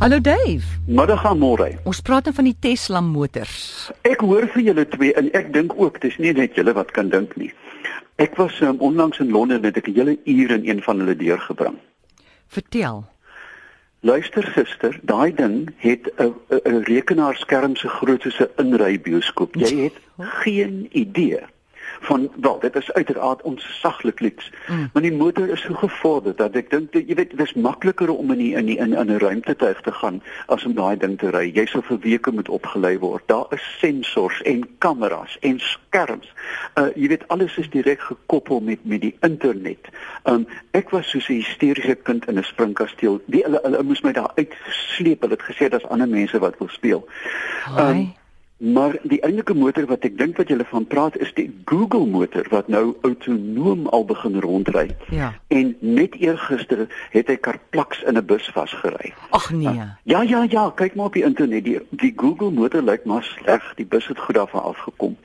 Hallo Dave. Middag aan môre. Ons praat dan van die Tesla motors. Ek hoor vir julle twee en ek dink ook dis nie net julle wat kan dink nie. Ek was um, onlangs in Londen en ek het 'n hele uur in een van hulle deurgebring. Vertel. Luister suster, daai ding het 'n 'n rekenaarskerm so groot soos 'n inrybioskoop. Jy het geen idee van wel dit is uiteraard onsaglik liks mm. maar die motor is so gevorder dat ek dink jy weet dit is makliker om in die, in die, in 'n ruimte te gaan as om daai ding te ry. Jy sal vir weke moet opgelei word. Daar is sensors en kameras en skerms. Uh, jy weet alles is direk gekoppel met met die internet. Um, ek was soos 'n hysteriese kind in 'n springkasteel. Die hulle hulle moes my daar uitsleep hulle het gesê daar's ander mense wat wil speel. Um, Maar die enige motor wat ek dink wat julle van praat is die Google motor wat nou autonoom al begin rondry. Ja. En net eergister het hy karplaks in 'n bus vasgery. Ag nee. Ja ja ja, kyk maar op die internet. Die die Google motor lyk maar sleg. Die bus het goed af afgekom.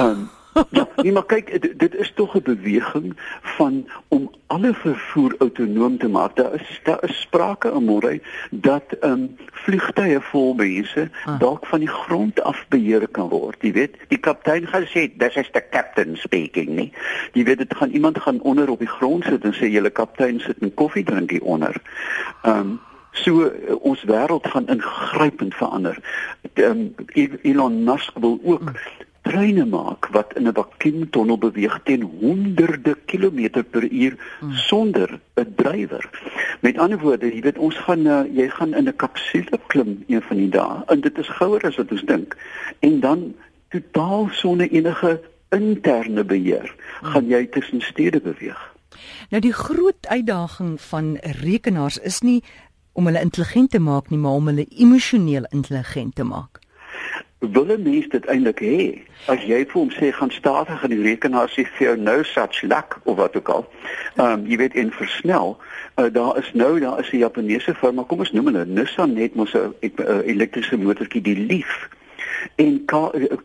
Um, ja, nee, maar kyk, dit, dit is tog 'n beweging van om alle vervoer autonoom te maak. Daar is daar is sprake in môre dat ehm um, vliegtye vol mense ah. dalk van die grond af beheer kan word. Jy weet, die kaptein gaan sê, "This is the captain speaking," nie. Jy weet dit gaan iemand gaan onder op die grond sit en sê, "Julle kaptein sit 'n koffie drink hier onder." Ehm um, so ons wêreld gaan ingrypend verander. Ehm um, Elon Musk wil ook hmm treine maak wat in 'n vakuumtonnel beweeg teen honderde kilometer per uur hmm. sonder 'n drywer. Met ander woorde, jy weet ons gaan uh, jy gaan in 'n kapsule klim een van die dae en dit is gouer as wat ons dink. En dan totaal sonder enige interne beheer hmm. gaan jy tussen stede beweeg. Nou die groot uitdaging van rekenaars is nie om hulle intelligent te maak nie, maar om hulle emosioneel intelligent te maak wil 'n mens dit eintlik hê? As jy vir hom sê gaan stadig in die rekenaar sê vir jou no such luck of wat ook al. Ehm um, jy weet in versnel, uh, daar is nou daar is 'n Japaneese firma, kom ons noem hulle Nissan net mos 'n elektriese motortjie die Leaf. En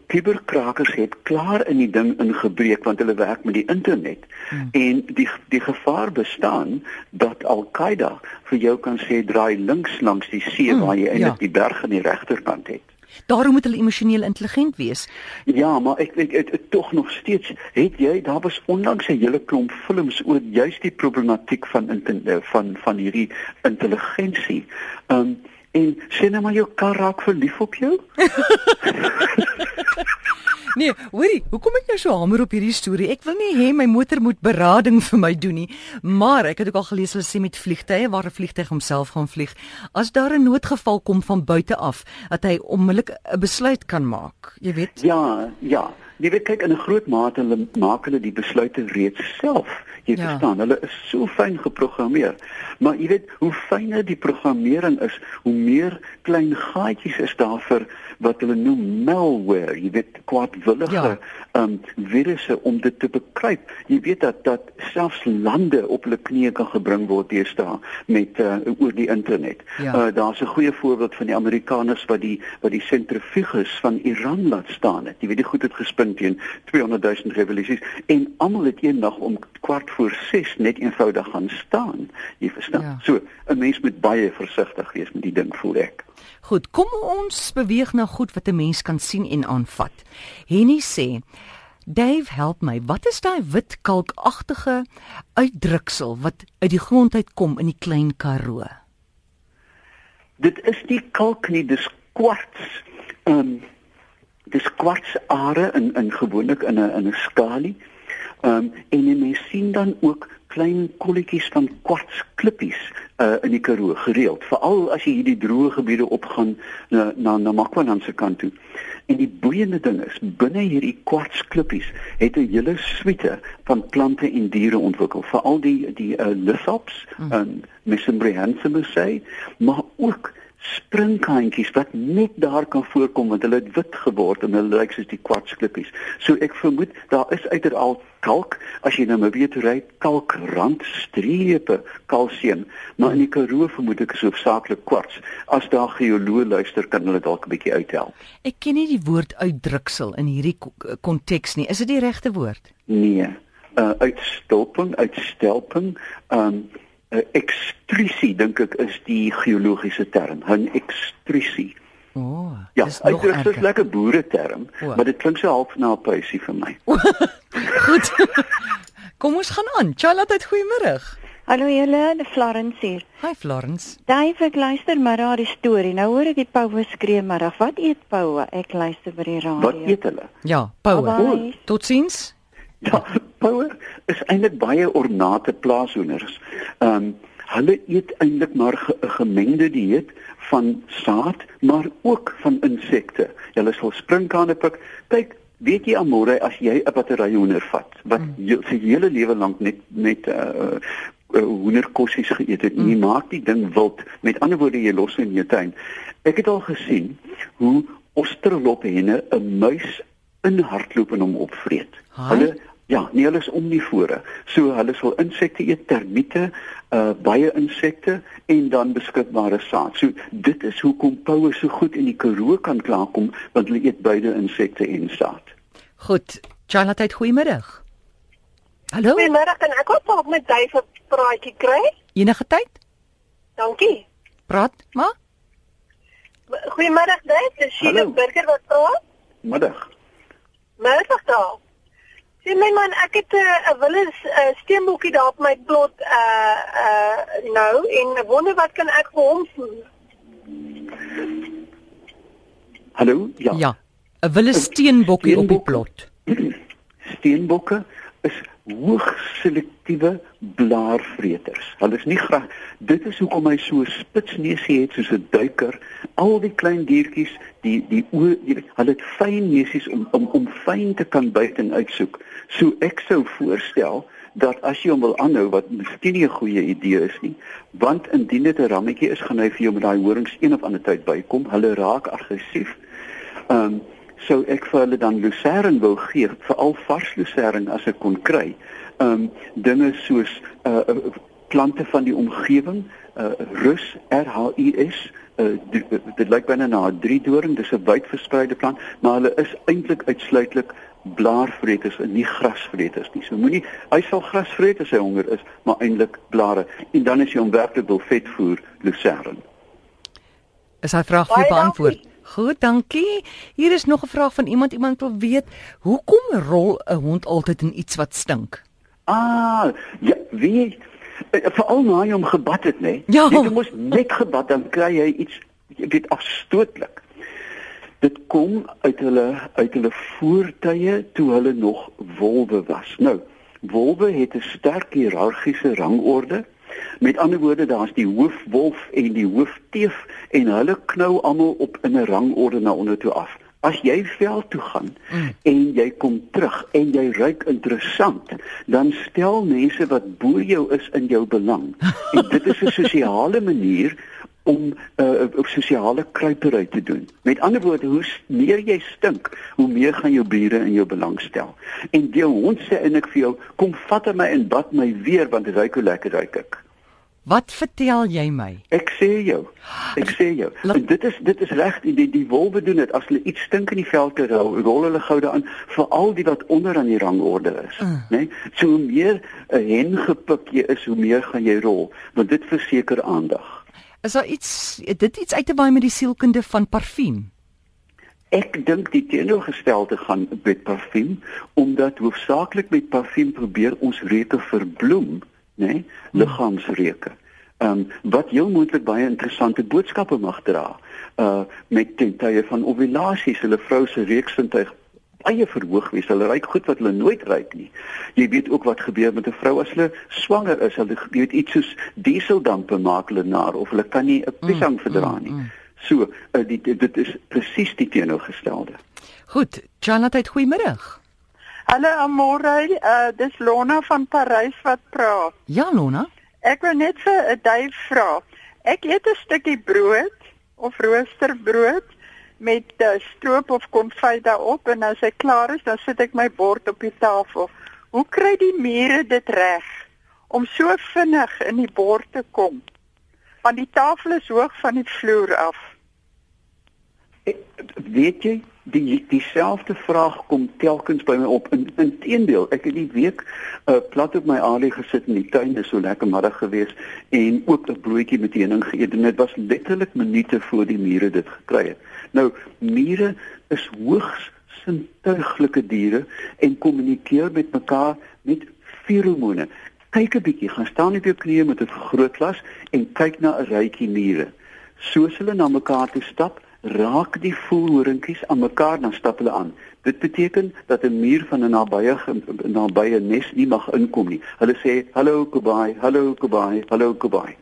kuberkrakers het klaar in die ding ingebreek want hulle werk met die internet. Hmm. En die die gevaar bestaan dat Al-Qaeda vir jou kan sê draai links langs die see hmm, waar jy eintlik ja. die berg aan die regterkant het. Daarom moet hulle emosioneel intelligent wees. Ja, maar ek weet dit tog nog steeds het jy daar was onlangs 'n hele klomp films oor juist die problematiek van van van hierdie intelligensie. Um en sien nou maar jou kar raak verlief op jou? Nee, hoorie, hoekom ek nou so hamer op hierdie storie? Ek wil nie hê my motor moet berading vir my doen nie, maar ek het ook al gelees hulle sê met vliegtye waar 'n vliegtyg homself gaan vlieg, as daar 'n noodgeval kom van buite af, dat hy onmiddellik 'n besluit kan maak. Jy weet? Ja, ja. Jy weet kyk in 'n groot mate hulle maak hulle die besluite reeds self. Jy ja. verstaan, hulle is so fyn geprogrammeer. Maar jy weet hoe fyner die programmering is, hoe meer klein gaatjies is daar vir wat hulle noem malware, jy weet kwaadwillige ja. um virusse om dit te bekruip. Jy weet dat dat selfs lande op hulle knieë kan gebring word deesdae met uh, oor die internet. Ja. Uh, Daar's 'n goeie voorbeeld van die Amerikaners wat die wat die sentrifuges van Iran laat staan het. Jy weet die goed het gespin teen 200 000 revolusies en almal het eendag om kwart voor 6 net eenvoudig gaan staan. Jy verstaan. Ja. So 'n mens moet baie versigtig wees met die ding voel ek. Goed, kom ons beweeg na goed wat 'n mens kan sien en aanvat. Henny sê Dave, help my. Wat is daai wit kalkagtige uitdruksel wat uit die grond uitkom in die klein Karoo? Dit is nie kalk nie, dis kwarts. Ehm um, dis kwartsare in in gewoonlik in 'n in 'n skalie. Ehm um, en jy mens sien dan ook klein kolletjies van kwartsklippies uh, in die Karoo gereeld, veral as jy hierdie droë gebiede opgaan na na, na Makwanan se kant toe. En die boeiende ding is, binne hierdie kwartsklippies het 'n hele suite van plante en diere ontwikkel, veral die die uh, lithops mm. en Mesembryanthe sê, maar ook springkantjies wat net daar kan voorkom want hulle het wit geword en hulle lyk soos die kwartsklippies. So ek vermoed daar is uiteraard kalk as jy nou maar weet hoe ry kalkrandstrepe kalsium, maar in die Karoo vermoed ek is hoofsaaklik kwarts. As daar geoloë luister kan hulle dalk 'n bietjie uithelp. Ek ken nie die woord uitdruksel in hierdie konteks nie. Is dit die regte woord? Nee. Uh uitstulping, uitstelping, ehm um, 'n ekstrusie dink ek is die geologiese term, 'n ekstrusie. O, oh, Ja, dis dit nog is 'n lekker boere term, O. maar dit klink so half na 'n puisie vir my. Goed. Kom ons gaan aan. Charlotte, goeiemôre. Hallo julle, die Florence hier. Hi Florence. Dave, ek luister maar na die storie. Nou hoor ek die poue skree middag. Wat eet poue? Ek luister by die radio. Wat eet hulle? Ja, Poue. Bye. Totsiens. Ja, power is eintlik baie ornate plaashoenders. Ehm um, hulle eet eintlik maar ge- 'n gemengde dieet van saad, maar ook van insekte. Hulle sal sprinkane pik. Kyk, weet jy amore as jy 'n battery hoender vat wat mm. sy hele lewe lank net met uh uh, hoenderkossies geëet het. Mm. Jy maak die ding wild. Met ander woorde, jy los hom in jou tuin. Ek het al gesien hoe osterlophenne 'n muis inhardloop en hom opvreet. Haai? Hulle ja, nee, hulle is omnivore. So hulle sal insekte eet, termiete, uh baie insekte en dan beskikbare saad. So dit is hoekom poue so goed in die Karoo kan klaarkom want hulle eet beide insekte en saad. Goed. Charlotte, goeiemôre. Hallo. Goeiemôre, kan ek ook op met Dave 'n praatjie kry? Enige tyd? Dankie. Praat maar. Goeiemôre Dave, dis Sheila Hallo. Burger wat praat. Middag. Middag daar. Sien my man, ek het 'n uh, 'n wille uh, steenbokkie daar op my plot uh uh nou en wonder wat kan ek vir hom doen? Hallo? Ja. Ja. 'n Wille steenbokkie op die plot. Steenbokke is hoogs selektiewe blaarvreters. Hulle is nie graag dit is hoekom hy so spitsneusie het soos 'n duiker. Al die klein diertjies, die die oë, hulle het fyn neusies om om om fyn te kan byt en uitsoek. So ek sou voorstel dat as jy hom wil aanhou wat miskien nie 'n goeie idee is nie, want indien dit 'n rammetjie is, gaan hy vir jou met daai horings een of ander tyd bykom. Hulle raak aggressief. Ehm um, sou ek vir hulle dan lucerne wou gee, veral vars lucerne as ek kon kry. Ehm um, dinge soos uh, uh plante van die omgewing, uh rus R H U S uh dit, dit lyk byna na 'n driedoring, dis 'n wyd verspreide plant, maar hulle is eintlik uitsluitlik blaarvreters en nie grasvreters nie. So moenie hy sal gras vreet as hy honger is, maar eintlik blare. En dan as jy hom werklik wil vetvoer, lucerne. Is hy vraag vir beantwoord? dankie. Goed, dankie. Hier is nog 'n vraag van iemand. Iemand wil weet, hoekom rol 'n hond altyd in iets wat stink? Ah, ja, wie eh, veral na jy hom gebad het, nê? Ja. Jy mos net gebad dan kry jy iets jy weet afstootlik. Dit kom uit hulle uit hulle voortye toe hulle nog wolwe was. Nou, wolwe het 'n sterk hiërargiese rangorde. Met ander woorde, daar's die hoofwolf en die hoofteef en hulle knou almal op in 'n rangorde na onder toe af. As jy veld toe gaan mm. en jy kom terug en jy ruik interessant, dan stel mense wat bo jou is in jou belang. En dit is 'n sosiale manier om 'n uh, sosiale kruipery te doen. Met ander woorde, hoe meer jy stink, hoe meer gaan jou bure in jou belang stel. En die hond sê eintlik vir jou, kom vat my en bad my weer want dit ruik hoe lekker ruik ek. Wat vertel jy my? Ek sê jou. Ek sê jou. En dit is dit is reg die die, die wolwe doen dit as hulle iets stink in die veld te rol, rol hulle gou daaraan veral die wat onder aan die rangorde is, Mm. né? Nee? So hoe meer 'n hen gepik jy is, hoe meer gaan jy rol, want dit verseker aandag. Is daar iets dit iets uit te waai met die sielkunde van parfuum? Ek dink die teenoorgestelde gaan met parfuum omdat hoofsaaklik met parfuum probeer ons reuke verbloem, né? Nee? Liggaamsreuke. Ehm um, wat heel moontlik baie interessante boodskappe mag dra. Uh met ten tye van ovulasies, hulle vrou se reuksintuig baie verhoog wees. Hulle ruik goed wat hulle nooit ruik nie. Jy weet ook wat gebeur met 'n vrou as hulle swanger is. Hulle weet iets soos dieseldampe maak hulle naar of hulle kan nie 'n piesang verdra nie. So, uh, die, dit is presies die teenoorgestelde. Goed, Charlotte, goeiemôre. Hallo Amore, uh, dis Lona van Parys wat praat. Ja, Lona. Ek wou net vir 'n duif vra. Ek eet 'n stukkie brood of roosterbrood met uh, stroop of konfyt daarop en as ek klaar is, dan sit ek my bord op die tafel. Hoe kry die mure dit reg om so vinnig in die bord te kom? Want die tafel is hoog van die vloer af. weet jy die dieselfde vraag kom telkens by my op. In inteendeel, ek het die week uh, plat op my alie gesit in die tuin, is so lekker middag gewees en ook 'n broodjie met heuning geëet en dit was letterlik minute voor die mure dit gekry het. Nou, mure is hoogs sintuiglike diere en kommunikeer met mekaar met feromone. Kyk 'n bietjie, gaan staan op jou knieë met 'n vergrootglas en kyk na 'n rykie mure. Soos hulle na mekaar toe stap, raak die voelhorinkies aan mekaar dan stap hulle aan. Dit beteken dat 'n muur van 'n nabye nabye nes nie mag inkom nie. Hulle sê hallo kubai, hallo kubai, hallo kubai.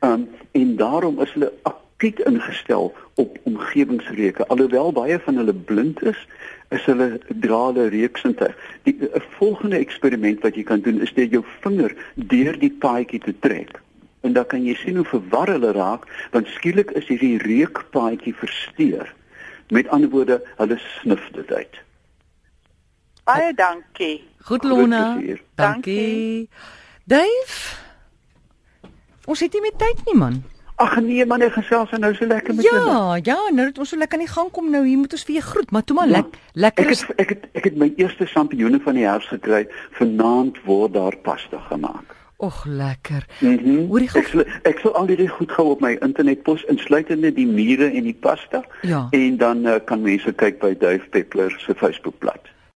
Um en daarom is hulle akkiet ingestel op omgewingsreuke. Alhoewel baie van hulle blind is, is hulle drade reuksintuig. Die 'n volgende eksperiment wat jy kan doen is net jou vinger deur die paadjie te trek en dan kan jy sien hoe verwar hulle raak want skielik is hierdie reukpaadjie versteur. Met ander woorde, hulle snif dit uit. Baie dankie. Goed Lona. Dankie. Dave. Ons het nie meer tyd nie man. Ag nee man, ek gesels nou so lekker met jou. Ja, ja, nou dat ons so lekker aan die gang kom nou, hier moet ons vir jou groet, maar toe maar ja, lek, lekker. Ek het ek het ek het my eerste sampioene van die herfs gekry. Vanaand word daar pasta gemaak. Och lekker. Mm -hmm. Hoorie ek sal, ek sal al die goed gou op my internetpos insluitende die mure en die pasta ja. en dan uh, kan mense kyk by Duif Peppler se Facebookblad.